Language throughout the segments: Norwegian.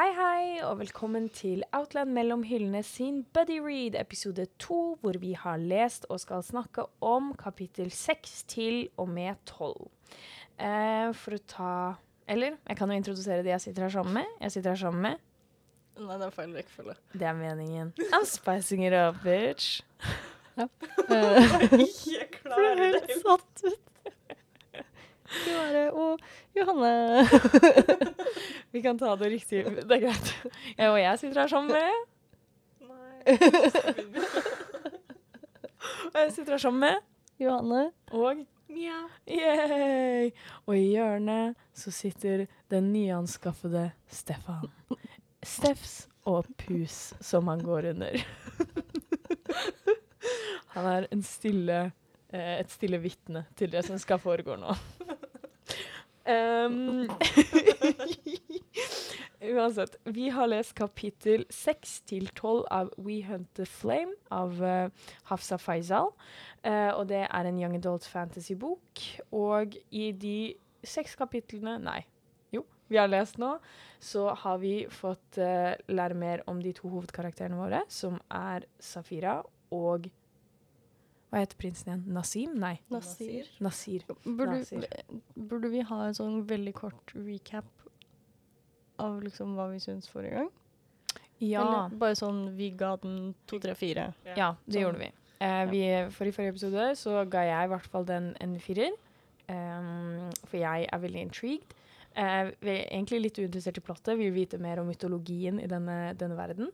Hei, hei, og velkommen til Outland mellom hyllene sin Buddy Read, episode to, hvor vi har lest og skal snakke om kapittel seks til og med tolv. Eh, for å ta Eller jeg kan jo introdusere de jeg sitter her sammen med. Jeg sitter her sammen med Nei, det er feil rekkefølge. Det er meningen. I'm spicing it up, bitch. Ikke klar Ble helt satt ut. Klara og Johanne. Vi kan ta det riktig. Det er greit. Jeg og jeg sitter her sammen med Nei. Og jeg sitter her sammen med Johanne. Og Mia. Yay! Og i hjørnet så sitter den nyanskaffede Stefan. Steffs og Pus, som han går under. Han er en stille, eh, et stille vitne til det som skal foregå nå. Um, uansett, vi har lest kapittel 6 til 12 av We Hunt the Flame av uh, Hafsa Faisal. Uh, og det er en young adult fantasy-bok. Og i de seks kapitlene Nei, jo, vi har lest nå, så har vi fått uh, lære mer om de to hovedkarakterene våre, som er Safira og Hva heter prinsen igjen? Nasim? Nei. Nasir. Nasir. Burde, Nasir. burde vi ha en sånn veldig kort recap av liksom hva vi syns forrige gang? Ja. Eller bare sånn vi ga den to, tre, fire. Ja, det Sånn. gjorde vi. Eh, vi. For i forrige episode så ga jeg i hvert fall den en firer. Um, for jeg er veldig intrigued. Uh, vi er egentlig litt uinteressert i plottet, vil vite mer om mytologien i denne, denne verden.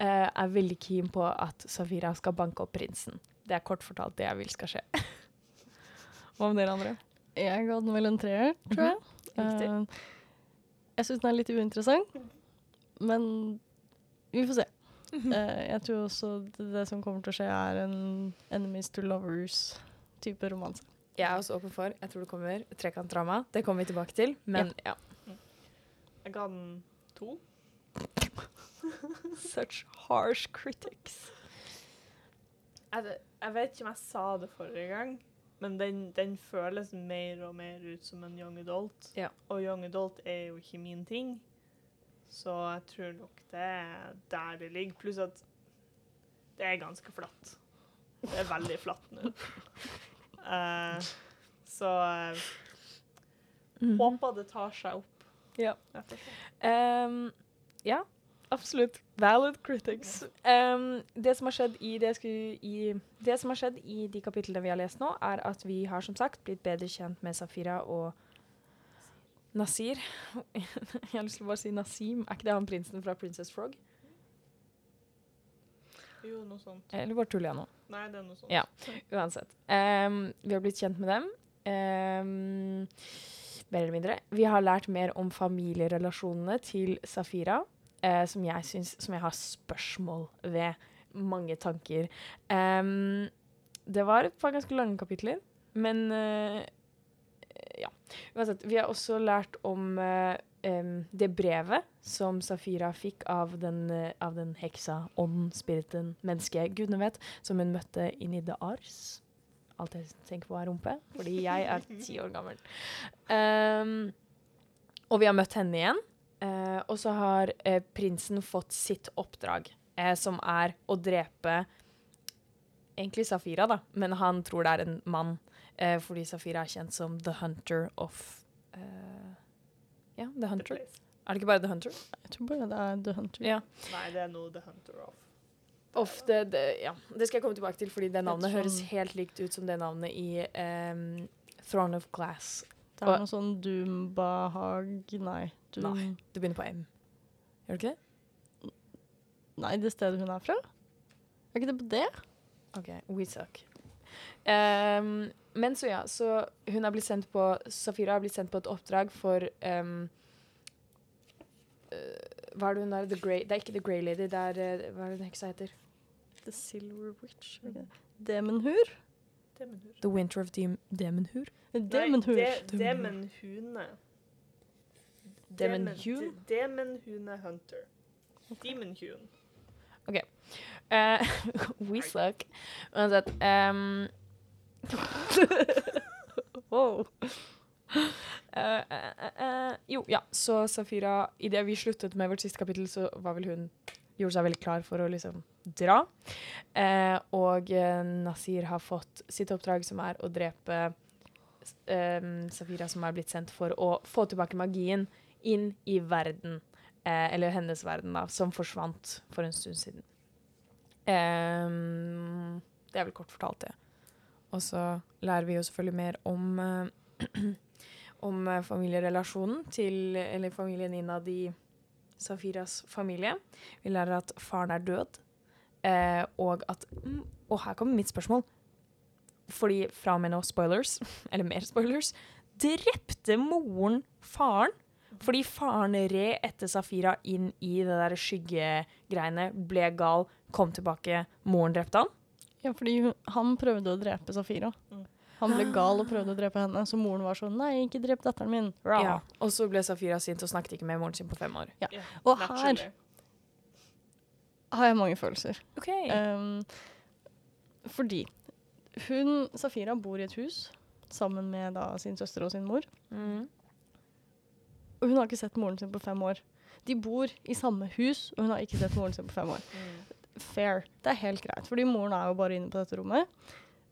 Uh, er veldig keen på at Safira skal banke opp prinsen. Det er kort fortalt det jeg vil skal skje. Hva med dere andre? Jeg ga den vel en treer, tror jeg. Mm -hmm. uh, jeg syns den er litt uinteressant, men vi får se. Eh, jeg tror også det, det som kommer til å skje, er en enemies to lovers-type romanse. Jeg er også åpen for Jeg tror det kommer trekantdrama. Det kommer vi tilbake til. Men ja. Jeg ga den to. Such harsh critics. Jeg, jeg vet ikke om jeg sa det forrige gang, men den, den føles mer og mer ut som en young adult. Ja. Og young adult er jo ikke min ting, så jeg tror nok det er der det ligger. Pluss at det er ganske flatt. Det er veldig flatt nå. Uh, så uh, mm. håper det tar seg opp. Ja. Ehm, ja, absolutt. Valid critics. Um, det, som i det, i, det som har skjedd i de kapitlene vi har lest nå, er at vi har som sagt blitt bedre kjent med Safira og Nasir. jeg har lyst til å bare si Nasim. Er ikke det han prinsen fra Princess Frog? Jo, noe sånt. Eller bare tuller jeg nå? Nei, det er noe sånt. Ja. Uansett. Um, vi har blitt kjent med dem. Um, mer eller mindre. Vi har lært mer om familierelasjonene til Safira, eh, som jeg syns Som jeg har spørsmål ved. Mange tanker. Um, det var et par ganske lange kapitler, men uh, ja. Uansett, vi har også lært om uh, um, det brevet som Safira fikk av den, uh, av den heksa, ånden, spiriten, mennesket, gudene vet, som hun møtte i The Ars. Alt jeg tenker på er rumpe, fordi jeg er ti år gammel. Um, og vi har møtt henne igjen. Eh, og så har eh, prinsen fått sitt oppdrag, eh, som er å drepe egentlig Safira, da, men han tror det er en mann, eh, fordi Safira er kjent som The Hunter of eh, Ja, The The Hunter. Er det ikke bare The Hunter? Jeg tror bare det er The Hunter. Ja. Nei, det er noe The Hunter of. Of det, det, ja. det skal jeg komme tilbake til, fordi det navnet sånn- høres helt likt ut som det navnet i um, Throne of Glass. Det er Og- noe sånn Doombahag Nei. Doom, Nei. Det begynner på M. Gjør det ikke det? nei, det stedet hun er fra? Er ikke det på det? OK, we suck. Um, men så ja, så hun har blitt sendt på Safira har blitt sendt på et oppdrag for um, uh, Hva er det hun der The Grey, Det er ikke The Grey Lady, det er uh, Hva er det den heksa heter? The Silver Witch? Okay. Demonhur? Demenhur. The Winter of Dem Demonhur? Demenhur. Nei, de, Demenhune. Demenhune? Demon Hune Hunter. Demon-hune. Uh, we suck. Uansett um, Wow. Uh, uh, jo, ja. Så Safira, idet vi sluttet med vårt siste kapittel, så var vel hun Gjorde seg veldig klar for å liksom dra. Eh, og Nasir har fått sitt oppdrag, som er å drepe Safira, som er blitt sendt for å få tilbake magien inn i verden. Eh, eller hennes verden, da, som forsvant for en stund siden. Um, det er vel kort fortalt, det. Og så lærer vi jo selvfølgelig mer om eh, om eh, familierelasjonen til Eller familien innad i Safiras familie. Vi lærer at faren er død, eh, og at mm, Og her kommer mitt spørsmål. Fordi fra og med nå, spoilers, eller mer spoilers, drepte moren faren? Fordi faren red etter Safira inn i det der skyggegreiene, ble gal, kom tilbake, moren drepte han? Ja, fordi hun, han prøvde å drepe Safira. Mm. Han ble gal og prøvde å drepe henne, så moren var sånn Nei, ikke drep datteren min. Ja. Og så ble Safira sint og snakket ikke med moren sin på fem år. Ja, Og her har jeg mange følelser. OK. Um, fordi hun, Safira, bor i et hus sammen med da, sin søster og sin mor. Mm. Og hun har ikke sett moren sin på fem år. De bor i samme hus, og hun har ikke sett moren sin på fem år. Mm. Fair. Det er helt greit, fordi moren er jo bare inne på dette rommet.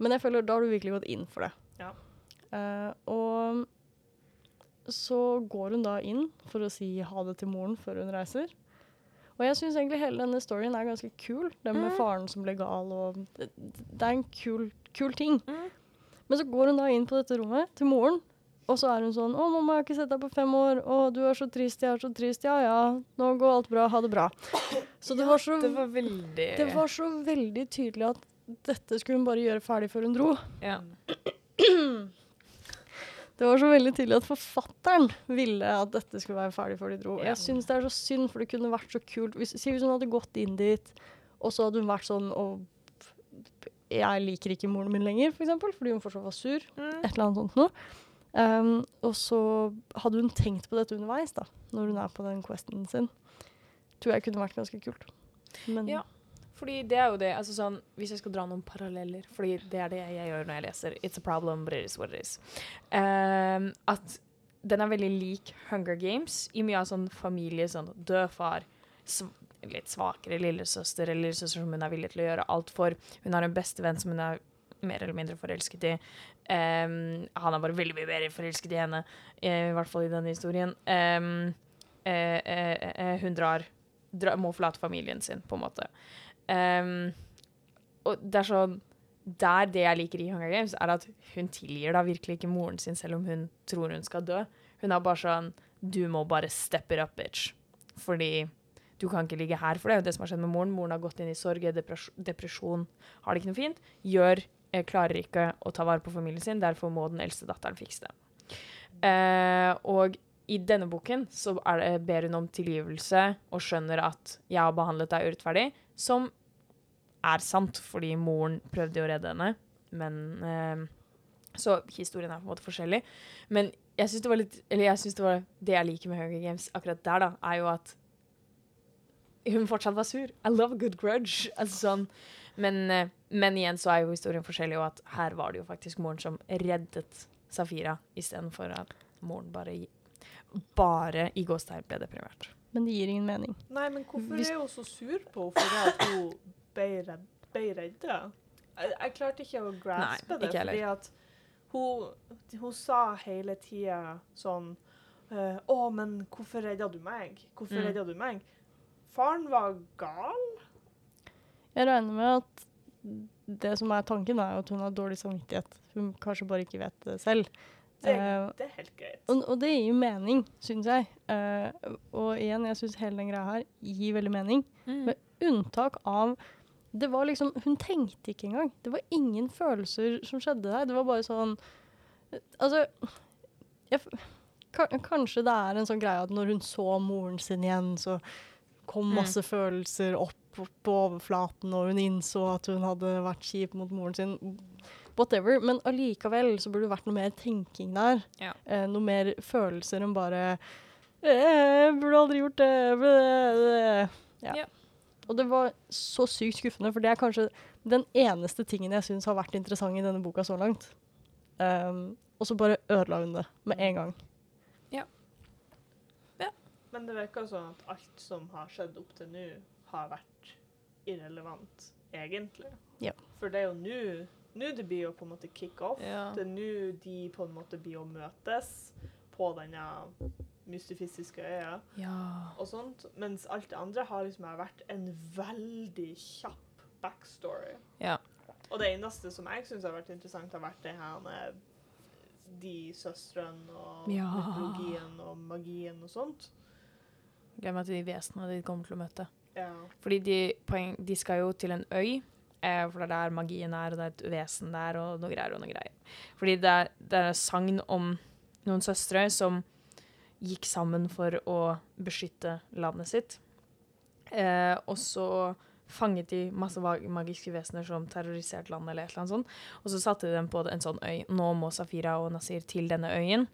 Men jeg føler da har du virkelig gått inn for det. Ja. Uh, og så går hun da inn for å si ha det til moren før hun reiser. Og jeg syns egentlig hele denne storyen er ganske kul. Den med Mm. faren som ble gal og Det, det er en kul, kul ting. Mm. Men så går hun da inn på dette rommet til moren, og så er hun sånn 'Å, mamma, jeg har ikke sett deg på fem år. Å, du er så trist, jeg er så trist. Ja ja, nå går alt bra. Ha det bra.' Så det var så Det var veldig det var så veldig tydelig at dette skulle hun bare gjøre ferdig før hun dro. ja. Det var så veldig tydelig at forfatteren ville at dette skulle være ferdig før de dro. Jeg syns det er så synd, for det kunne vært så kult. Hvis, hvis hun hadde gått inn dit, og så hadde hun vært sånn og Jeg liker ikke moren min lenger, for eksempel, fordi hun fortsatt var sur. Mm. Et eller annet sånt noe. Um, og så hadde hun tenkt på dette underveis, da, når hun er på den questen sin. Tror jeg kunne vært ganske kult. Men Ja. Fordi det er jo det, altså sånn, Hvis jeg skal dra noen paralleller, fordi det er det jeg gjør når jeg leser It's a problem, but it is what it is. Um, at den er veldig lik Hunger Games i mye av sånn familie, sånn død far, sv litt svakere lillesøster eller lillesøster som hun er villig til å gjøre alt for. Hun har en bestevenn som hun er mer eller mindre forelsket i. Um, han er bare veldig mye mer forelsket i henne, i, i hvert fall i denne historien. Um, eh, eh, hun drar, drar, må forlate familien sin, på en måte. Um, og det er sånn Der det jeg liker i Hunger Games, er at hun tilgir da virkelig ikke moren sin, selv om hun tror hun skal dø. Hun er bare sånn Du må bare step it up, bitch. Fordi du kan ikke ligge her. For det det som har skjedd med moren. Moren har gått inn i sorg, depresjon, depresjon, har det ikke noe fint. Gjør Klarer ikke å ta vare på familien sin, derfor må den eldste datteren fikse det. Eh, og i denne boken så det, ber hun om tilgivelse og skjønner at jeg har behandlet deg urettferdig, som er sant, fordi moren prøvde å redde henne. Men eh, Så historien er på en måte forskjellig. Men jeg syns det var litt Eller jeg synes det var det jeg liker med Hunger Games akkurat der, da, er jo at hun fortsatt var sur. I love a good grudge. Altså sånn. Men, eh, men igjen så er jo historien forskjellig, og at her var det jo faktisk moren som reddet Safira, istedenfor at moren bare bare i gåstegn ble deprimert. Men det gir ingen mening. Nei, men hvorfor Hvis- er hun så sur på henne for at hun ble, redd, ble? Jeg, jeg klarte ikke å graspe Nei, det, fordi at hun, hun sa hele tida sånn eh, Å, men hvorfor redda du meg? Hvorfor Mm. redda du meg? Faren var gal. Jeg regner med at det som er tanken, er at hun har dårlig samvittighet. Hun kanskje bare ikke vet det selv. Det, Eh, det er helt greit. Og, og det gir jo mening, syns jeg. Uh, og igjen, jeg syns hele den greia her gir veldig mening. Men unntak av Det var liksom Hun tenkte ikke engang. Det var ingen følelser som skjedde der. Det var bare sånn Altså jeg, Kanskje det er en sånn greie at når hun så moren sin igjen, så kom Mm. masse følelser opp på overflaten, og hun innså at hun hadde vært kjip mot moren sin. Whatever. Men allikevel så burde det vært noe mer tenking der. Ja. Eh, noe mer følelser enn bare eh, 'Burde aldri gjort det'. Burde, det. Ja. Ja. Og det var så sykt skuffende, for det er kanskje den eneste tingen jeg syns har vært interessant i denne boka så langt. Um, og så bare ødela hun det med en gang. Ja. Men det virker sånn at alt som har skjedd opp til nå, har vært irrelevant, egentlig. Ja. For det er jo nå nå det blir jo på en måte kick off. Ja. Det er nå de på en måte blir å møtes på denne mystifistiske øya ja. og sånt. Mens alt det andre har liksom vært en veldig kjapp backstory. Ja. Og det eneste som jeg syns har vært interessant, har vært det her med de søstrene og Ja. mytologien og magien og sånt. Glem at de vesenene de kommer til å møte. Ja. Fordi de, poeng, de skal jo til en øy, eh, for det er der magien er, og det er et vesen der, og noe greier og noe greier. Fordi det er, det er sagn om noen søstre som gikk sammen for å beskytte landet sitt. Eh, og så fanget de masse magiske vesener som terroriserte landet, eller et eller annet sånt. Og så satte de dem på en sånn øy. Nå må Safira og Nasir til denne øyen.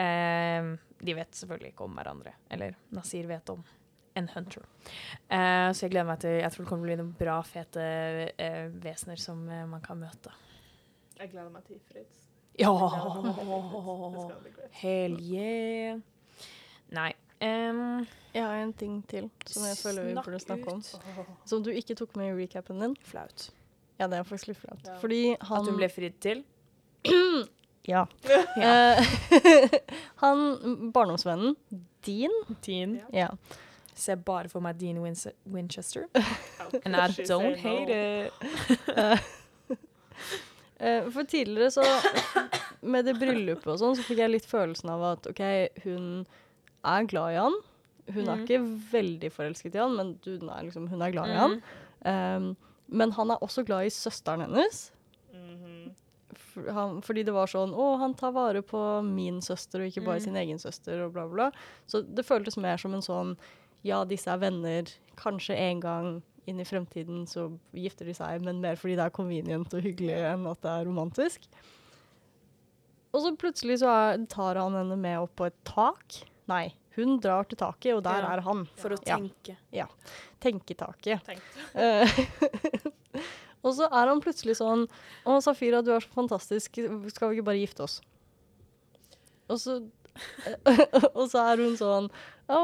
Eh, de vet selvfølgelig ikke om hverandre. Eller Nasir vet om en hunter. Eh, så jeg gleder meg til Jeg tror det kommer til å bli noen bra, fete eh, vesener som eh, man kan møte. Jeg gleder meg til Fritz. Ja! Hell yeah. Nei. Um, Jeg har en ting til som jeg føler vi burde snakke om. Som du ikke tok med i recapen din. flaut. Ja, det er faktisk litt flaut. Ja. Fordi han At hun ble fridd til. Ja. Ja. Han barndomsvennen din, Dean. Ja. Ser bare for meg Dean Win Winchester. And I don't hate no? it. Eh, for tidligere så Med det bryllupet og sånn, så fikk jeg litt følelsen av at OK, hun er glad i han. Hun er Mhm. ikke veldig forelsket i han, men duden er liksom, hun er glad i han. Mm. Um, men han er også glad i søsteren hennes. Mhm. For han, fordi det var sånn Å, han tar vare på min søster og ikke bare Mm. sin egen søster, og bla, bla. Så det føltes mer som en sånn Ja, disse er venner. Kanskje en gang inn i fremtiden så gifter de seg, men mer fordi det er convenient og hyggelig enn at det er romantisk. Og så plutselig så er, tar han henne med opp på et tak. Nei, hun drar til taket, og der Ja. er han. For å tenke. Ja. ja. Tenketaket. Tenkte. Eh, og så er han plutselig sånn Å, Safira, du er så fantastisk. Skal vi ikke bare gifte oss? Og så Og så er hun sånn Å,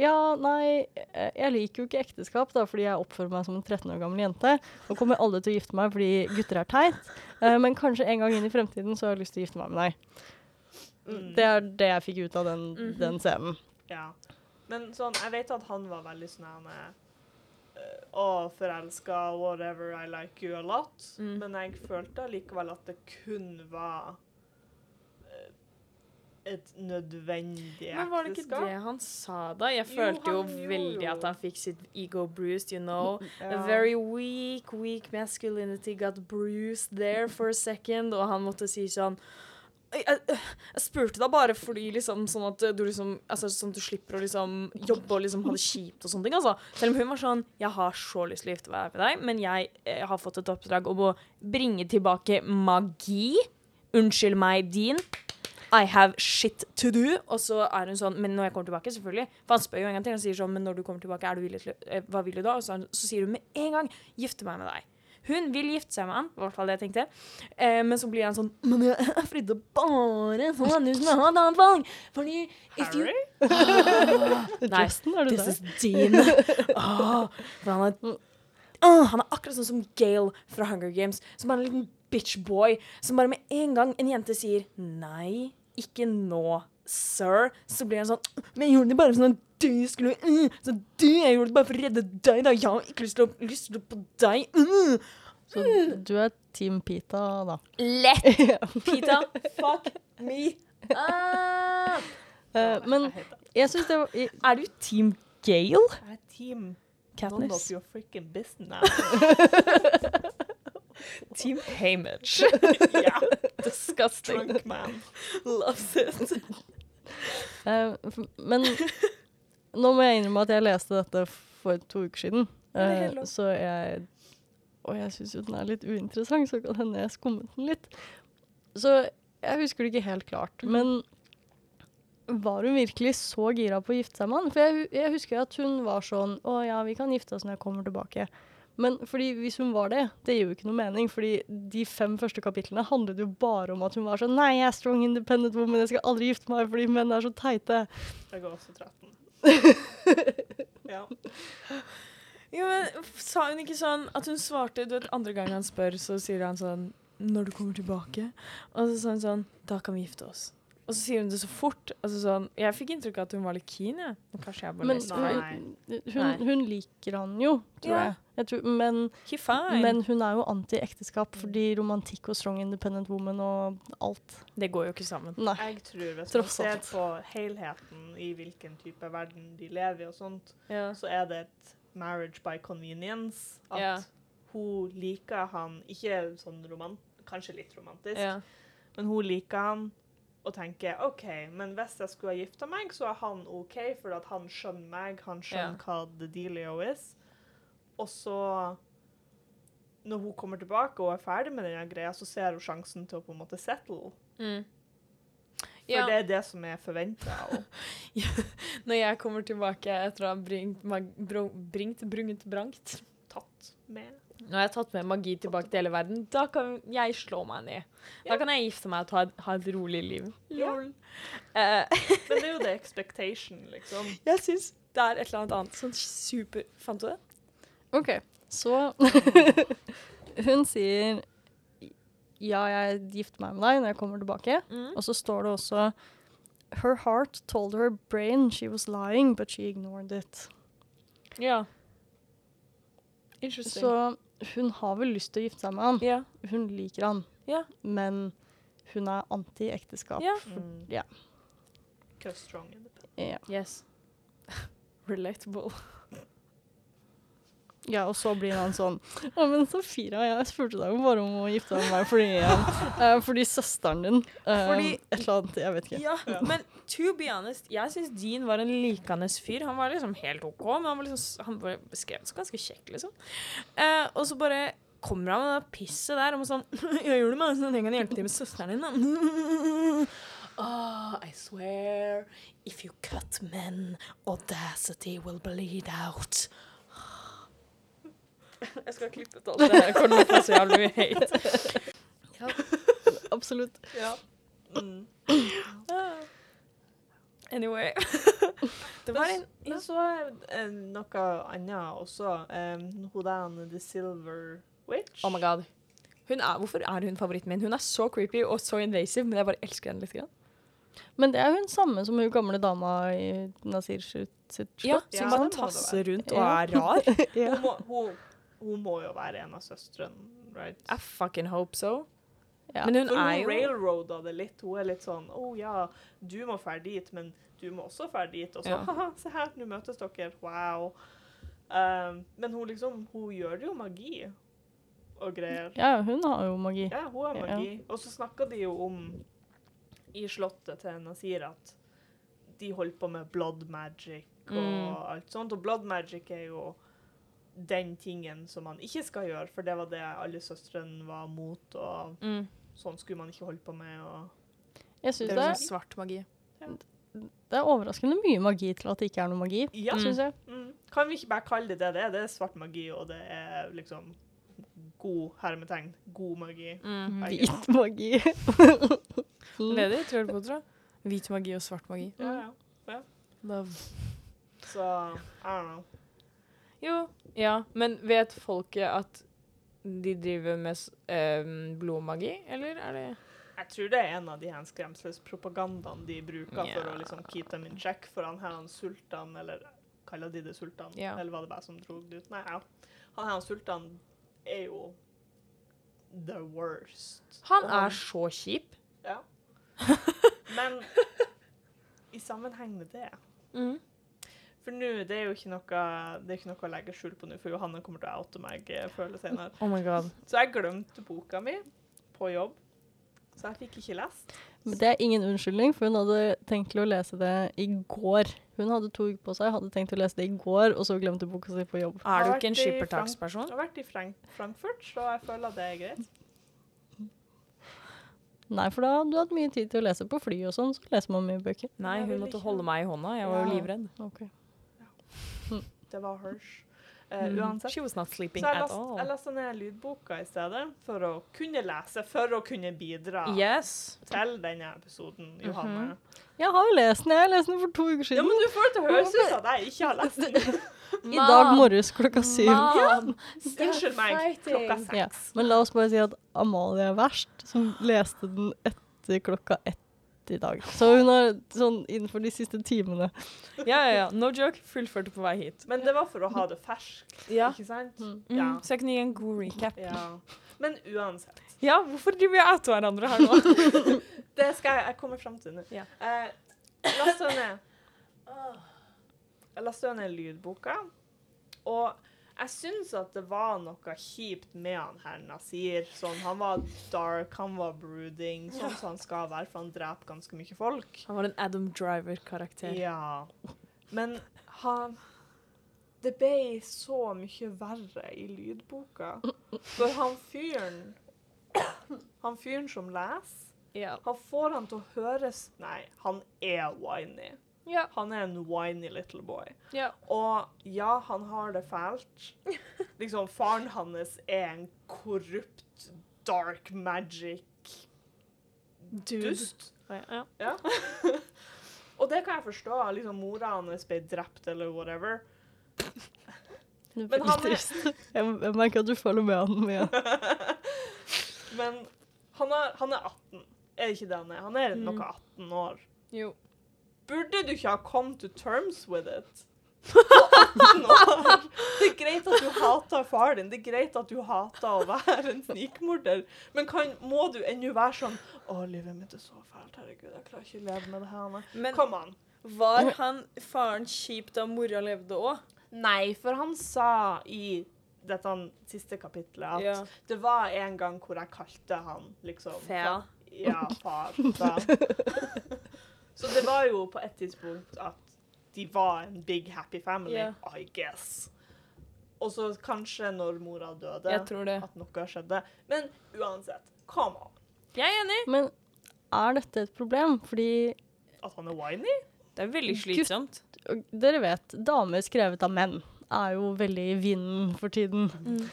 ja, nei, jeg liker jo ikke ekteskap, da, fordi jeg oppfører meg som en 13 år gammel jente. Og kommer alle til å gifte meg fordi gutter er teit. Eh, men kanskje en gang inn i fremtiden så har jeg lyst til å gifte meg med deg. Mm. Det er det jeg fikk ut av den, Mhm. den scenen. Ja. Men sånn, jeg vet at han var veldig sånn her med Å, forelska, whatever, I like you a lot. Mm. Men jeg følte likevel at det kun var et nødvendig ekteskap. Men var det ikke det han sa, da? Jeg følte jo jo veldig jo. at han fikk sitt ego bruised, you know. Ja. A very weak, weak masculinity got bruised there for a second, og han måtte si sånn jeg, jeg, jeg spurte deg bare fordi liksom sånn at du liksom altså, Sånn at du slipper å liksom jobbe og liksom ha det kjipt og sånne ting. altså. Selv om hun var sånn Jeg har så lyst til å gifte meg med deg, men jeg, jeg har fått et oppdrag om å bringe tilbake magi. Unnskyld meg, Dean. I have shit to do. Og så er hun sånn Men når jeg kommer tilbake, selvfølgelig. For han spør jo en gang til. Han sier sånn Men når du kommer tilbake, er du villig til eh, Hva vil du da? Og så, så sier hun med en gang Gifte meg med deg. Hun vil gifte seg med han, i hvert fall det jeg tenkte. Eh, men så blir han sånn Men jeg fridde bare sånn, du som har et annet valg. Fordi if you Harry? Nei, Justin, er du This der? is Dean. For han er Åh, Han er akkurat sånn som Gale fra Hunger Games. Som er en liten bitchboy. Som bare med en gang en jente sier 'nei, ikke nå, sir', så blir han sånn 'Men jeg gjorde det bare sånn du skulle uh, Så du, jeg gjorde det bare for å redde deg, da. Jeg har ikke lyst til å, lyst til å på deg. Uh. Så du er Team Pita, da. Lett! Pita, fuck me up. Uh, men Jeg syns det var jeg, Er du Team Gale? jeg er team None of your freaking business. Team Hamage. ja. Disgusting. Drunk man. Loves it. Uh, Men nå må jeg innrømme at jeg leste dette for to uker siden. Lov. så jeg Og jeg syns jo den er litt uinteressant, så kan hende jeg skummet den litt. Så jeg husker det ikke helt klart. Mhm. Men var hun virkelig så gira på å gifte seg med han? For jeg, jeg husker at hun var sånn Å ja, vi kan gifte oss når jeg kommer tilbake. Men fordi hvis hun var det, det gir jo ikke noe mening. fordi de fem første kapitlene handlet jo bare om at hun var sånn Nei, jeg er strong independent woman, jeg skal aldri gifte meg fordi menn er så teite. Jeg går også 13. Ja. Jo, men Sa hun ikke sånn at hun svarte du vet, Andre gang han spør, så sier han sånn Når du kommer tilbake. Og så sa hun sånn Da kan vi gifte oss. Og så sier hun det så fort. Altså sånn, Jeg fikk inntrykk av at hun var litt keen. Ja. Men kanskje jeg bare Men hun, hun, hun liker han jo, tror yeah. jeg. jeg tror, men, men hun er jo anti-ekteskap fordi romantikk og strong independent woman og alt. det går jo ikke sammen. Nei. Jeg tror hvis man ser alt. på helheten i hvilken type verden de lever i og sånt, Ja. så er det et marriage by convenience. At Ja. hun liker han, ikke sånn romant, kanskje litt romantisk, Ja. men hun liker han og tenker OK, men hvis jeg skulle ha gifta meg, så er han OK, for at han skjønner meg, han skjønner hva the dealio is. Og så når hun kommer tilbake og er ferdig med denne greia, så ser hun sjansen til å på en måte settle. Mm. For Ja. det er det som er forventa. Når jeg kommer tilbake etter å ha bringt, bringt brunget, brangt Tatt med. Når jeg har tatt med magi tilbake til hele verden, da kan jeg slå meg ned. Da kan jeg gifte meg og ta ha et rolig liv. Ja. Lol. Eh, Men det er jo det expectation, liksom. jeg syns det er et eller annet annet sånn super Fant du det? OK, så Hun sier ja, jeg gifter meg med deg når jeg kommer tilbake. Mm. Og så står det også Her heart told her brain she was lying, but she ignored it. Ja. Interesting. Så hun har vel lyst til å gifte seg med han. ja. Hun liker han. Ja. Men hun er anti-ekteskap. ja. Mm. Ja. Strong independent. Yeah. Yes. Relatable. Ja, og så blir han sånn Å, men Safira, jeg spurte deg jo bare om å gifte deg med meg fordi, eh, fordi søsteren din eh, Fordi- Et eller annet, jeg vet ikke. Ja, men to be honest, jeg syns Dean var en likende fyr. Han var liksom helt OK, men han, var liksom, han var beskrevet som ganske kjekk, liksom. Eh, og så bare kommer han med det pisset der om sånn Jeg gjør det med sånn jeg kan hjelpe til med søsteren din, da. Oh, I swear, if you cut men, audacity will bleed out. Jeg skal klippe ut alt det her. Jeg kommer til å få så jævlig mye hate. Ja. Absolutt. Ja. Mm. Anyway. Det var en Jeg så eh, noe annet også. Um, hun der, The Silver Witch. Oh my god. Hun er, hvorfor er hun favoritten min? Hun er så creepy og så invasive, men jeg bare elsker henne litt. Grann. Men det er hun samme som hun gamle dama i Nasir sitt slott. Ja, som bare tasser rundt og er rar. Ja. Hun, må, hun, hun må jo være en av søstrene, right? I fucking hope so. Ja. Men hun For er hun railroada det litt. Hun er litt sånn Å ja, du må fære dit, men du må også fære dit. Og så Ja. haha, se her, nå møtes dere. Wow. Um, men hun liksom Hun gjør jo magi og greier. ja, hun har jo magi. Ja, hun har Ja. magi. Og så snakka de jo om i slottet til Nasir at de holdt på med blood magic og Mm. alt sånt. Og blood magic er jo den tingen som man ikke skal gjøre, for det var det alle søstrene var mot, og mm. sånn skulle man ikke holde på med. Og Jeg Det er det, liksom svart magi. det er overraskende mye magi til at det ikke er noe magi, ja, syns jeg. mm. Kan vi ikke bare kalle det det det er? Det er svart magi, og det er liksom god hermetegn. God magi. Mm. Hvit magi. Det er det tror du på, tror jeg. Hvit magi og svart magi. Ja, ja. Love. Så I don't know. Jo, ja, men vet folket at de driver med eh, blodmagi, eller er det Jeg tror det er en av de her skremselspropagandaene de bruker for å liksom keep them in check. For han her han sultan, eller kaller de det sultan? Ja. Eller var det bare som dro det ut? Nei, ja. Han her han sultan er jo the worst. Han er er så kjip. Ja. Men i sammenheng med det Mm. For nå, det er jo ikke noe, det er ikke noe å legge skjul på nå, for Johanne kommer til å oute meg eh, før eller senere. Oh my god. Så jeg glemte boka mi på jobb, så jeg fikk ikke lest. Men det er ingen unnskyldning, for hun hadde tenkt å lese det i går. Hun hadde to uker på seg, hadde tenkt å lese det i går, og så glemte boka si på jobb. Er du ikke en skippertaksperson? Jeg har vært i Frank Frankfurt, så jeg føler at det er greit. Nei, for da hadde du hatt mye tid til å lese på fly og sånn, så leser man mye bøker. Nei, hun måtte holde meg i hånda. Jeg var jo livredd. Ok. Det var hers. Eh, Mhm. uansett. She was not sleeping at last- jeg leste lasta ned lydboka i stedet, for å kunne lese, for å kunne bidra Yes. til denne episoden, Johanne. Jeg har jo lest den. Jeg leste den for to uker siden. Ja, men du får det til å høres ut som at jeg ikke har lest den. I dag morges klokka syv. Unnskyld meg, klokka seks. Ja. Men la oss bare si at Amalie er verst, som leste den etter klokka ett i dag. Så hun har sånn innenfor de siste timene. Ja, ja, ja. No joke. Fullførte på vei hit. Men det var for å ha det ferskt, Ja. ikke sant? Mm. Mm, Ja. Så jeg kunne gi en god recap. Ja. Men uansett. Ja, hvorfor driver vi og outer hverandre her nå? Det skal jeg, jeg komme fram til nå. Ja. Eh, lasta ned Jeg lasta ned lydboka, og jeg syns at det var noe kjipt med han her Nasir. Sånn, han var dark, han var brooding, sånn som han skal være, for han dreper ganske mye folk. Han var en Adam Driver-karakter. Ja. Men han Det ble så mye verre i lydboka. For han fyren Han fyren som leser Ja. han får han til å høres Nei, han er whiny. Ja. Han er en whiny little boy. ja. Og ja, han har det fælt. Liksom, faren hans er en korrupt, dark magic dust. ja. Ja. Og det kan jeg forstå. Liksom, mora hans ble drept eller whatever. Det er Men veldig han er- trist. Jeg, jeg merker at du følger med han mye. Men han er, han er 18. Er det ikke det han er? Han er Mm. noe 18 år. Jo. Burde du ikke ha come to terms with it? På 18 år. Det er greit at du hater far din, det er greit at du hater å være en snikmorder, men kan, må du ennå være sånn Å, livet mitt er så fælt, herregud, jeg klarer ikke å leve med det her. Men Kom an. var han faren kjip da mora levde òg? Nei, for han sa i dette siste kapitlet at Ja. det var en gang hvor jeg kalte han liksom Fea. Ja, far. Så det var jo på et tidspunkt at de var en big happy family, yeah. I guess. Og så kanskje når mora døde, Jeg tror det. at noe skjedde. Men uansett, come on. Jeg er enig. Men er dette et problem? Fordi At han er whiny? Det er veldig slitsomt. og dere vet, damer skrevet av menn er jo veldig i vinden for tiden. Mm.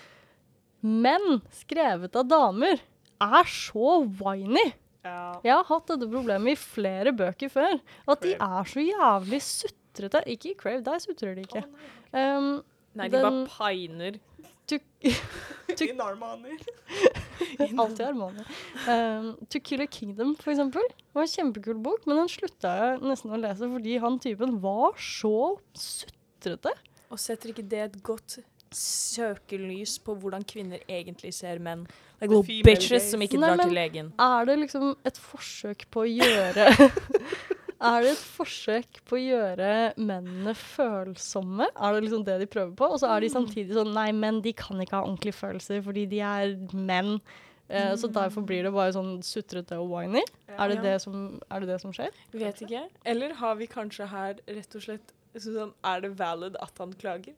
Menn skrevet av damer er så whiny. Ja. Jeg har hatt dette problemet i flere bøker før. At de er så jævlig sutrete. Ikke i Crave, der sutrer de ikke. Oh, nei, Um, Nei, de Den- bare piner. to, ok. I Narmani. alltid Armani. Um, to Kill a Kingdom, for eksempel. Var en kjempekul bok, men den slutta jeg nesten å lese fordi han typen var så sutrete. Og setter ikke det et godt søkelys på hvordan kvinner egentlig ser menn? Like er gode bitches som ikke Nei, drar men- til legen. Er det liksom et forsøk på å gjøre Er det et forsøk på å gjøre mennene følsomme? Er det liksom det de prøver på? Og så er de samtidig sånn Nei, menn de kan ikke ha ordentlige følelser fordi de er menn. Eh, Så derfor blir det bare sånn sutrete og whiny. Er det, Ja. det, som, er det det som skjer? Vet ikke. Eller har vi kanskje her rett og slett sånn Er det valid at han klager?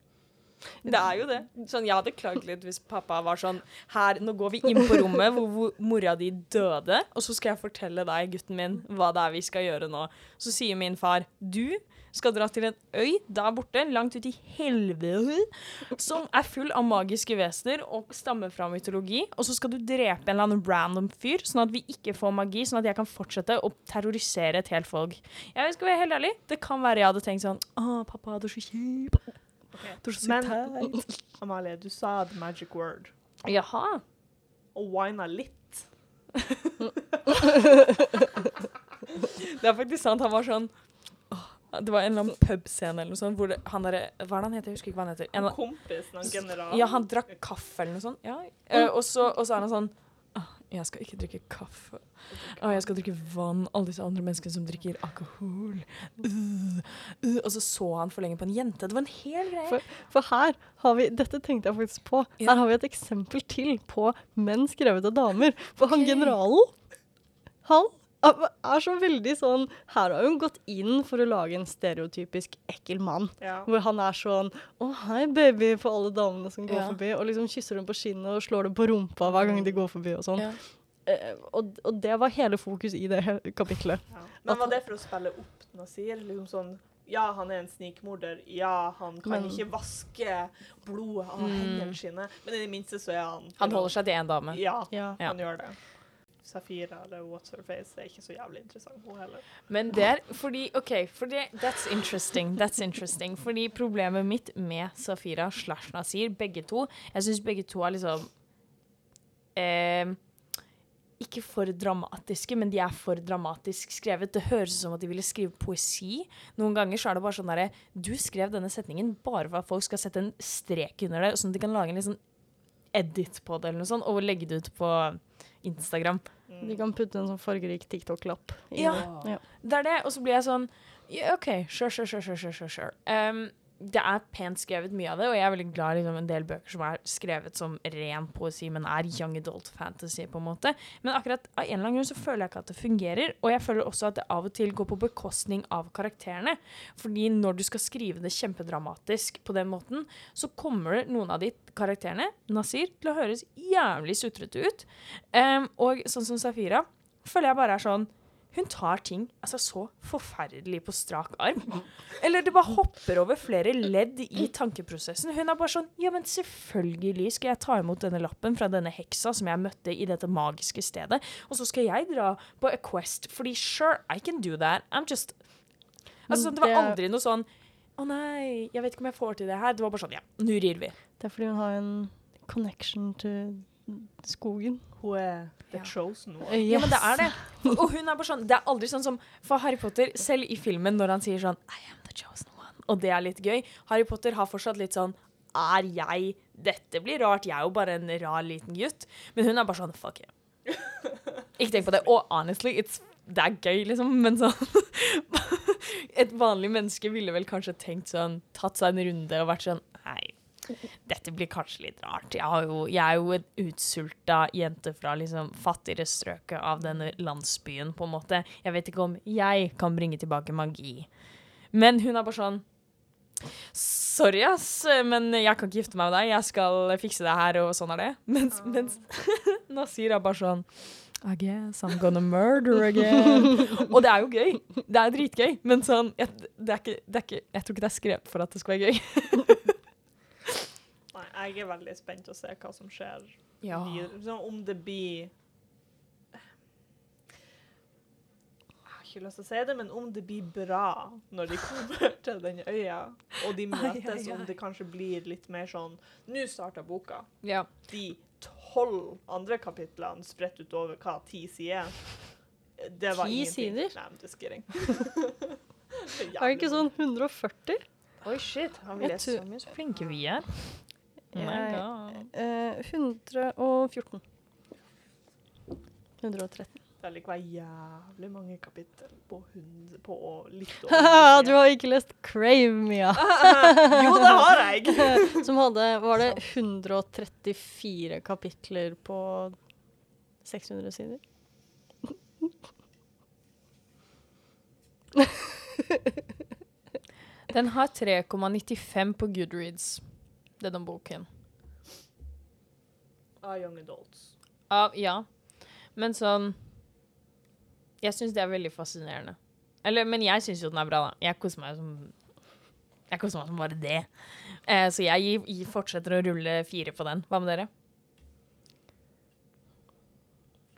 Det er jo det. Sånn, Jeg hadde klaget litt hvis pappa var sånn Her, nå går vi inn på rommet hvor, hvor mora di døde, og så skal jeg fortelle deg, gutten min, hva det er vi skal gjøre nå. Så sier min far du skal dra til en øy der borte, langt ute i helvete, som er full av magiske vesener og stammer fra mytologi. Og så skal du drepe en eller annen random fyr, sånn at vi ikke får magi, sånn at jeg kan fortsette å terrorisere et helt folk. Jeg skal være helt ærlig, det kan være jeg hadde tenkt sånn Å, pappa, du er så kjip. Du er så Men- teit. Amalie, du sa the magic word. Jaha. Og wina litt. Det er faktisk sant. Han var sånn Det var en eller annen pubscene eller noe sånt hvor det, han der, Hva er det han heter? Jeg husker ikke hva han heter. En, Kompisen, han generalen. ja, han drakk kaffe eller noe sånt. Ja. Eh, og, så, og så er han sånn «Åh, Jeg skal ikke drikke kaffe. Og jeg skal drikke vann. Alle disse andre menneskene som drikker alkohol. Uh, uh. Og så så han for lenge på en jente. Det var en hel greie. For her har vi Dette tenkte jeg faktisk på. Ja. Her har vi et eksempel til på menn skrevet av damer. For han Ok. generalen, han er så veldig sånn Her har hun gått inn for å lage en stereotypisk ekkel mann. Ja. Hvor han er sånn Å, hei, baby, for alle damene som går Ja. forbi. Og liksom kysser dem på kinnet og slår dem på rumpa hver gang de går forbi og sånn. Ja. Eh, og, og det var hele fokus i det kapitlet. Ja. Men var det for å spille opp Nasir? Liksom sånn Ja, han er en snikmorder. Ja, han kan Men- ikke vaske blodet av Mm. hendene sine. Men i det minste så er han Han holder seg til én dame. Ja, Ja. Ja. han gjør det. Safira eller What's Her Face er ikke så jævlig interessant, hun heller. Men det er fordi OK, fordi That's interesting. That's interesting. Fordi problemet mitt med Safira slash Nasir, begge to Jeg syns begge to er liksom eh, Ikke for dramatiske, men de er for dramatisk skrevet. Det høres ut som at de ville skrive poesi. Noen ganger så er det bare sånn derre Du skrev denne setningen bare for at folk skal sette en strek under det, sånn at de kan lage en liksom edit på det eller noe sånt, og legge det ut på Instagram. De kan putte en sånn fargerik TikTok-lapp. i Ja. det. Ja. Det er det, og så blir jeg sånn yeah, OK, sure, sure, sure, sure, sure, sure. Um, det er pent skrevet, mye av det, og jeg er veldig glad i liksom, en del bøker som er skrevet som ren poesi, men er young adult fantasy, på en måte. Men akkurat av en eller annen grunn så føler jeg ikke at det fungerer, og jeg føler også at det av og til går på bekostning av karakterene. Fordi når du skal skrive det kjempedramatisk på den måten, så kommer noen av de karakterene, Nasir, til å høres jævlig sutrete ut. Um, og sånn som Safira, føler jeg bare er sånn hun tar ting altså, så forferdelig på strak arm. Eller det bare hopper over flere ledd i tankeprosessen. Hun er bare sånn Ja, men selvfølgelig skal jeg ta imot denne lappen fra denne heksa som jeg møtte i dette magiske stedet, og så skal jeg dra på a quest, fordi sure, I can do that. I'm just Altså, Men det var aldri noe sånn Å nei, jeg vet ikke om jeg får til det her. Det var bare sånn Ja, nå rir vi. Det er fordi hun har en connection til skogen. Hun er the Ja. chosen one. Yes. Ja, men det er det. Og hun er bare sånn Det er aldri sånn som For Harry Potter, selv i filmen, når han sier sånn I am the chosen one, og det er litt gøy Harry Potter har fortsatt litt sånn Er jeg Dette blir rart. Jeg er jo bare en rar liten gutt. Men hun er bare sånn Fuck yeah. Ikke tenk på det. Og honestly, it's, det er gøy, liksom, men sånn Et vanlig menneske ville vel kanskje tenkt sånn Tatt seg en runde og vært sånn Nei, dette blir kanskje litt rart. Jeg, har jo, jeg er jo en utsulta jente fra liksom fattigere strøket av denne landsbyen, på en måte. Jeg vet ikke om jeg kan bringe tilbake magi. Men hun er bare sånn Sorry, ass, men jeg kan ikke gifte meg med deg. Jeg skal fikse det her, og sånn er det. Mens, mens Nasir er bare sånn I guess I'm gonna murder again. og det er jo gøy. Det er dritgøy, men sånn jeg, det er ikke, det er ikke, Jeg tror ikke det er skrevet for at det skal være gøy. Nei, jeg er veldig spent å se hva som skjer Ja. videre. Om det blir ikke lyst til å si det, men om det blir bra når de kommer til den øya, og de møtes, ai, ai. om det kanskje blir litt mer sånn Nå starter boka. ja. De tolv andre kapitlene spredt utover hva, ti sider? Det var Ti ingenting. sider? Nei. Er det ikke sånn 140? Oi, shit. Har vi lest så mye så flinke vi er? My Jeg- God. Eh, 114. 113. Det likevel jævlig mange kapittel på, hund, på litt over du har ikke lest Crave, Mia. Jo, det har jeg! Som hadde, var det 134 kapitler på 600 sider? Den har 3,95 på Goodreads, denne boken. Av Young Adults. Ja, ja. Men sånn Jeg syns det er veldig fascinerende. Eller, men jeg syns jo den er bra, da. Jeg koser meg som Jeg koser meg som bare det. Eh, så jeg gir, gir, fortsetter å rulle fire på den. Hva med dere?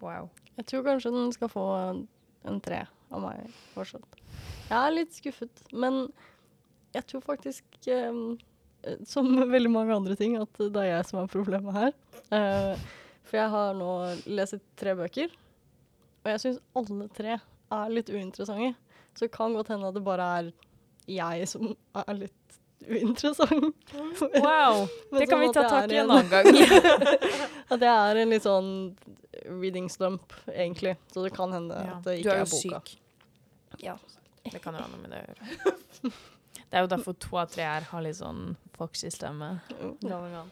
Wow. Jeg tror kanskje den skal få en, en tre av meg fortsatt. Jeg er litt skuffet, men jeg tror faktisk, eh, som veldig mange andre ting, at det er jeg som er problemet her. Uh, for jeg har nå lest tre bøker, og jeg syns alle tre er litt uinteressante. Så det kan godt hende at det bare er jeg som er litt uinteressant. wow. Det kan vi ta tak i en en- annen gang. At jeg er en litt sånn reading slump, egentlig. Så det kan hende Ja, at det ikke er boka. Du er, jo syk. Ja, det kan jo ha noe med det å gjøre. Det er jo derfor to av tre her har litt sånn foxy stemme. Going on.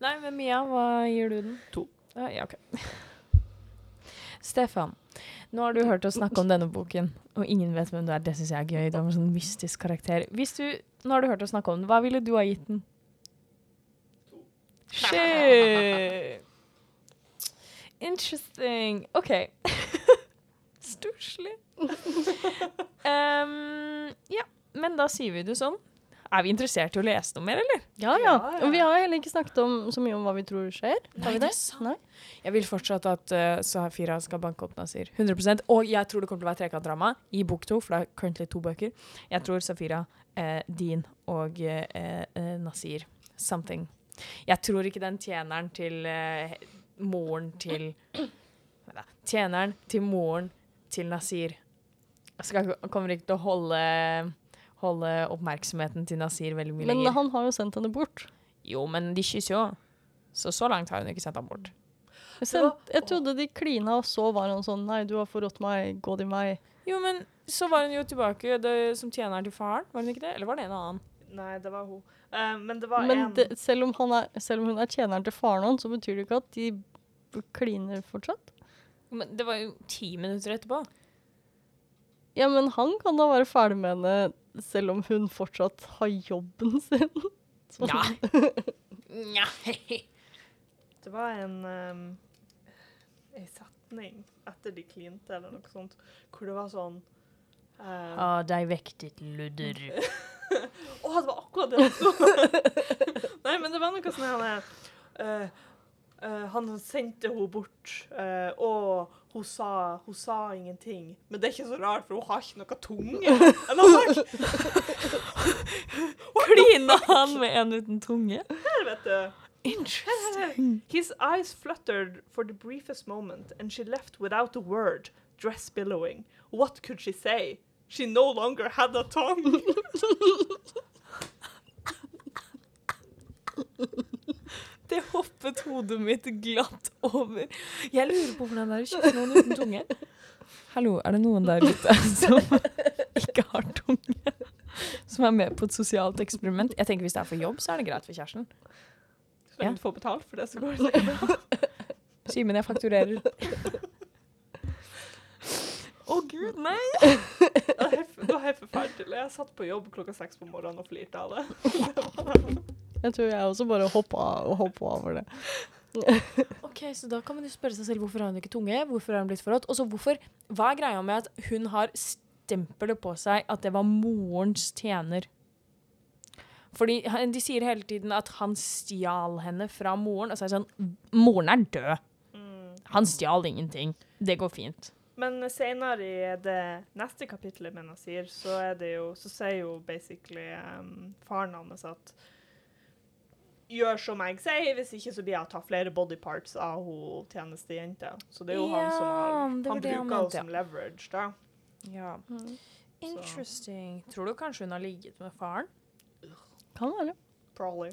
Nei, men Mia, hva gir du den? To. Ja, ja, ok. Stefan, nå har du hørt oss snakke om denne boken, og ingen vet hvem du er. Det syns jeg er gøy. Du har en sånn mystisk karakter. Hvis du, nå har du hørt oss snakke om den, hva ville du ha gitt den? Shit! Interesting. OK. Stusslig. um, ja. men da sier vi det sånn. Er vi interessert i å lese noe mer, eller? Ja, ja. Ja, ja. Og vi har heller ikke snakket om, så mye om hva vi tror skjer. Nei, Har vi det det? er sant. Nei? Jeg vil fortsatt at uh, Safira skal banke opp Nasir. 100% Og jeg tror det kommer til å være trekantdrama i bok to, for det er currently to bøker. Jeg tror Safira, eh, Dean og eh, eh, Nasir something. Jeg tror ikke den tjeneren til eh, moren til Tjeneren til moren til Nasir skal, kommer ikke til å holde, holde oppmerksomheten til Nasir veldig mye Men han har jo sendt henne bort. Jo, men de kysser jo. Så så langt har hun ikke sendt ham bort. Jeg, sendt, jeg trodde de klina, og så var han sånn Nei, du har forrådt meg, gå din vei. Jo, men så var hun jo tilbake det, som tjeneren til faren, var hun ikke det? Eller var det en annen? Nei, det var hun. Uh, men det var Men en det, selv, om han er, selv om hun er tjeneren til faren hans, så betyr det ikke at de kliner fortsatt. Men det var jo ti minutter etterpå. Ja, men han kan da være ferdig med henne selv om hun fortsatt har jobben sin. Sånn. Nja. Det var en um, ei setning etter de klinte, eller noe sånt, hvor det var sånn Ja, Ha deg vekk, ditt ludder. Å, det var akkurat det! Nei, men det var noe sånn han er eh, Han sendte henne bort, uh, og hun sa, hun sa ingenting. Men det er ikke så rart, for hun har ikke noe tunge. Klina han med en uten tunge? Her, vet du. Interesting. His eyes fluttered for the briefest moment, and she left without a word, dress billowing. What could she say? She no longer had a tongue. Det hoppet hodet mitt glatt over. Jeg lurer på hvordan det er å kysse noen uten tunge. Hallo, er det noen der ute som ikke har tunge? Som er med på et sosialt eksperiment? Jeg tenker Hvis det er for jobb, så er det greit for kjæresten. Så lenge du får betalt for det, så går det sikkert bra. Simen, jeg fakturerer. Å gud, nei! Det var helt forferdelig. Jeg satt på jobb klokka seks på morgenen og flirte av det. Jeg tror jeg også bare hoppa, hoppa over det. Ok, så Da kan man jo spørre seg selv hvorfor har hun ikke tunge, hvorfor har hun blitt forrådt, og så hvorfor Hva er greia med at hun har stempelet på seg at det var morens tjener? Fordi De sier hele tiden at han stjal henne fra moren. Og så er det sånn Moren er død. Mm. Han stjal ingenting. Det går fint. Men senere i det neste kapitlet mener jeg sier, så er det jo Så sier jo basically um, faren hans at Gjør som jeg sier, hvis ikke så blir jeg å ta flere body parts av hun tjenestejenta. Så det er jo han som har Han bruker henne som leverage, da. Ja. Mm. Interesting. Tror du kanskje hun har ligget med faren? Kan være. Probably.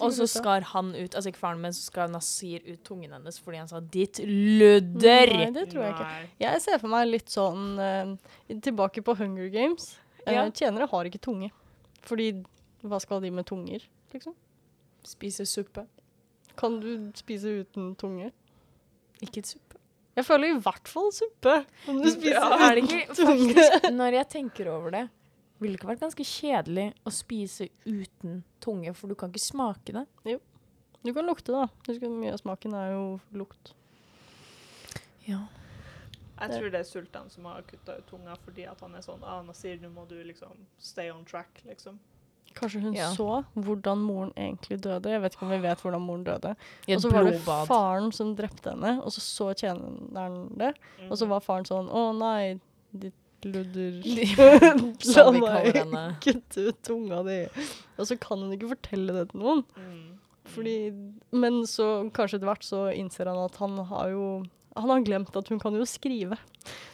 Og så skar han ut Altså ikke faren, men så skar Nasir ut tungen hennes fordi han sa 'ditt ludder'. Nei, det tror jeg ikke. Jeg ser for meg litt sånn uh, Tilbake på Hunger Games. Uh, Ja. Tjenere har ikke tunge. Fordi hva skal de med tunger, liksom? Spise suppe. Kan du spise uten tunge? Ikke suppe. Jeg føler i hvert fall suppe. Om du spiser er det uten ikke tunge. faktisk Når jeg tenker over det, ville det ikke vært ganske kjedelig å spise uten tunge, for du kan ikke smake det? Jo. Du kan lukte, da. Husk at Mye av smaken er jo lukt. Ja. Jeg tror det er Sultan som har kutta ut tunga fordi at han er sånn ah, Nasir, nå må du liksom stay on track, liksom. Kanskje hun Ja. så hvordan moren egentlig døde. Jeg vet ikke om vi vet hvordan moren døde. Og så var det faren som drepte henne, og så så tjeneren det. Mm. Og så var faren sånn Å nei, ditt ludder. La meg kutte ut tunga di. Og så kan hun ikke fortelle det til noen. Mm. Fordi, men så kanskje etter hvert så innser han at han har jo Han har glemt at hun kan jo skrive.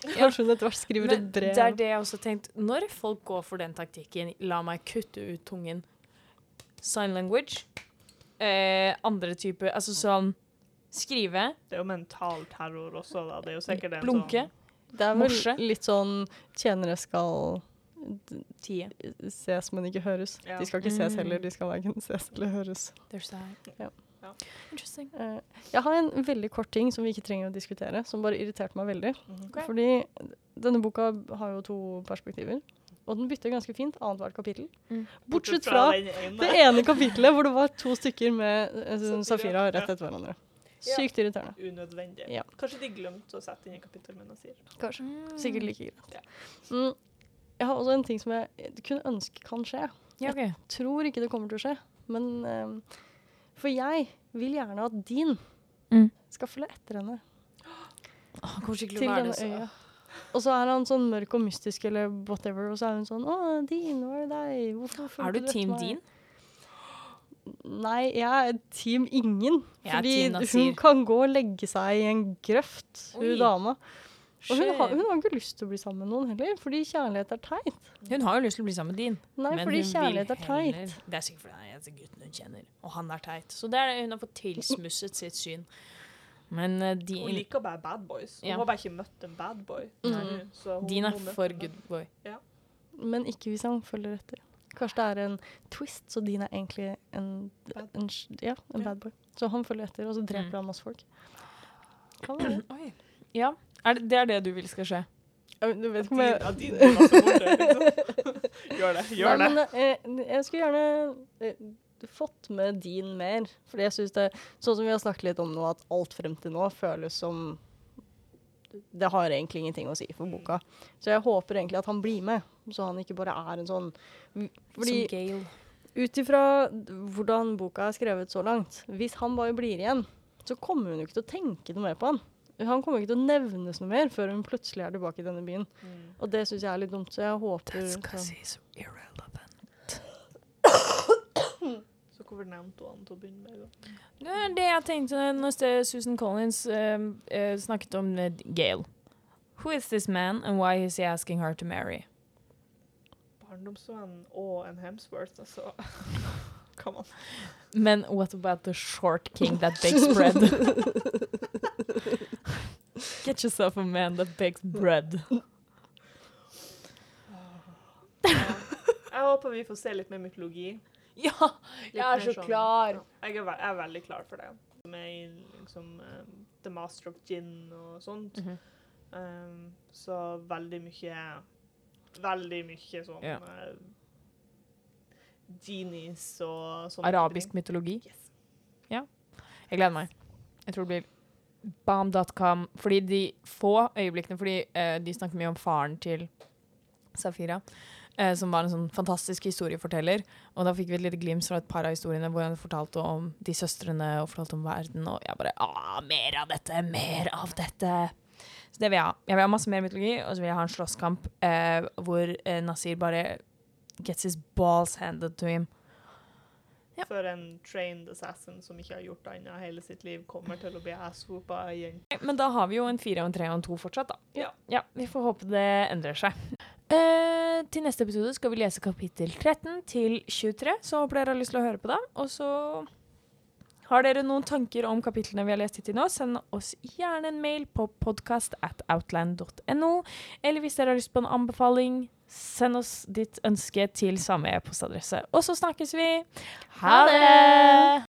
Kanskje hun etter hvert skriver et brev. det er det jeg også tenkte. Når folk går for den taktikken, la meg kutte ut tungen Sign language. Eh, andre typer Altså sånn Skrive. Det er jo mental terror også, da. Det er jo sikkert en Blunke. Det er vel morse. litt sånn tjenere skal Tie. ses, men ikke høres. Ja. De skal ikke ses Mm. heller, de skal verken ses eller høres. There's that. Ja. Ja. Interesting. Eh, jeg har en veldig kort ting som vi ikke trenger å diskutere, som bare irriterte meg veldig. mhm. Fordi denne boka har jo to perspektiver, og den bytter ganske fint annethvert kapittel. Mm. Bortsett fra det ene kapittelet hvor det var to stykker med eh, Safira, rett etter hverandre. Sykt irriterende. Unødvendig. Ja. Kanskje de glemte å sette inn i kapittel med Nasir. Kanskje. Mm. Sikkert like greit. Ja. Mm. jeg har også en ting som jeg kunne ønske kan skje. Ja, Jeg Tror ikke det kommer til å skje, men eh, For jeg vil gjerne at din Mm. skal følge etter henne Åh, kommer til denne øya. Og så er han sånn mørk og mystisk eller whatever, og så er hun sånn Å, Dean, hva er det deg? Hvorfor Er fulgte du Team meg?» Dean? Nei, jeg er team ingen. Jeg er fordi team hun kan gå og legge seg i en grøft, hun Oi. dama. Og hun har, hun har ikke lyst til å bli sammen med noen heller, fordi kjærlighet er teit. Hun har jo lyst til å bli sammen med din, Nei, men fordi hun kjærlighet vil er teit. heller- Det er sikkert fordi han er gutten hun kjenner, og han er teit. Så det er det hun har fått tilsmusset sitt syn. Men uh, Hun liker bare bad boys. Hun Ja. har bare ikke møtt en bad boy. Mm. Dean er for good boy. Men ikke hvis han følger etter. Kanskje det er en twist, så din er egentlig en, Bad. en, ja, en Ja. bad boy. Så han følger etter, og så dreper Mm. han masse folk. Kan være det. Oi. Ja, er det, det er det du vil skal skje? Ja, Du vet ikke om jeg borte, liksom. Gjør det. Gjør Nei, det. men eh, jeg skulle gjerne eh, fått med din mer. Fordi jeg synes det Sånn som vi har snakket litt om nå, at alt frem til nå føles som Det har egentlig ingenting å si for boka. Så jeg håper egentlig at han blir med, så han ikke bare er en sånn Fordi Som Gale. ut ifra hvordan boka er skrevet så langt, hvis han bare blir igjen, så kommer hun jo ikke til å tenke noe mer på han. Han kommer ikke til å nevnes noe mer før hun plutselig er tilbake i denne byen. Mm. Og det syns jeg er litt dumt, så jeg håper That's så- because he's irrelevant. Så hvorfor nevnte hun han til å begynne med? Det er det jeg tenkte når Susan Collins um, uh, snakket om med Gail. Who is this man, and why is he asking her to marry? Barndomsvenn og en Hemsworth, altså. Come on. Men what about the short king that bakes bread? Get yourself a man that bakes bread. Jeg håper vi får se litt mer mytologi. Ja, jeg er så sånn- klar. Jeg, er ve jeg er veldig klar for det. Med liksom um, The Master of Gin og sånt. Mhm. Um, så veldig mye Veldig mye sånn yeah. uh, genies og sånn. Arabisk mytologi. Yes. Ja. Jeg gleder meg. Jeg tror det blir bam.com. Fordi de få øyeblikkene Fordi eh, de snakker mye om faren til Safira. Eh, som var en sånn fantastisk historieforteller. Og da fikk vi et lite glimt fra et par av historiene hvor han fortalte om de søstrene og fortalte om verden. Og jeg bare ah, Mer av dette! Mer av dette! Så det vil jeg ha. Jeg vil ha masse mer mytologi, og så vil jeg ha en slåsskamp eh, hvor eh, Nasir bare gets his balls handed to him. Ja. For en trained assassin som ikke har gjort annet hele sitt liv, kommer til å bli asswoopa igjen. Men da har vi jo en fire, og en tre og en to fortsatt, da. Ja. Vi får håpe det endrer seg. Uh, til neste episode skal vi lese kapittel 13 til 23, så håper dere har lyst til å høre på det. Og så har dere noen tanker om kapitlene vi har lest hittil nå, send oss gjerne en mail på podcast at outland.no. Eller hvis dere har lyst på en anbefaling, send oss ditt ønske til samme e-postadresse. Og så snakkes vi. Ha det!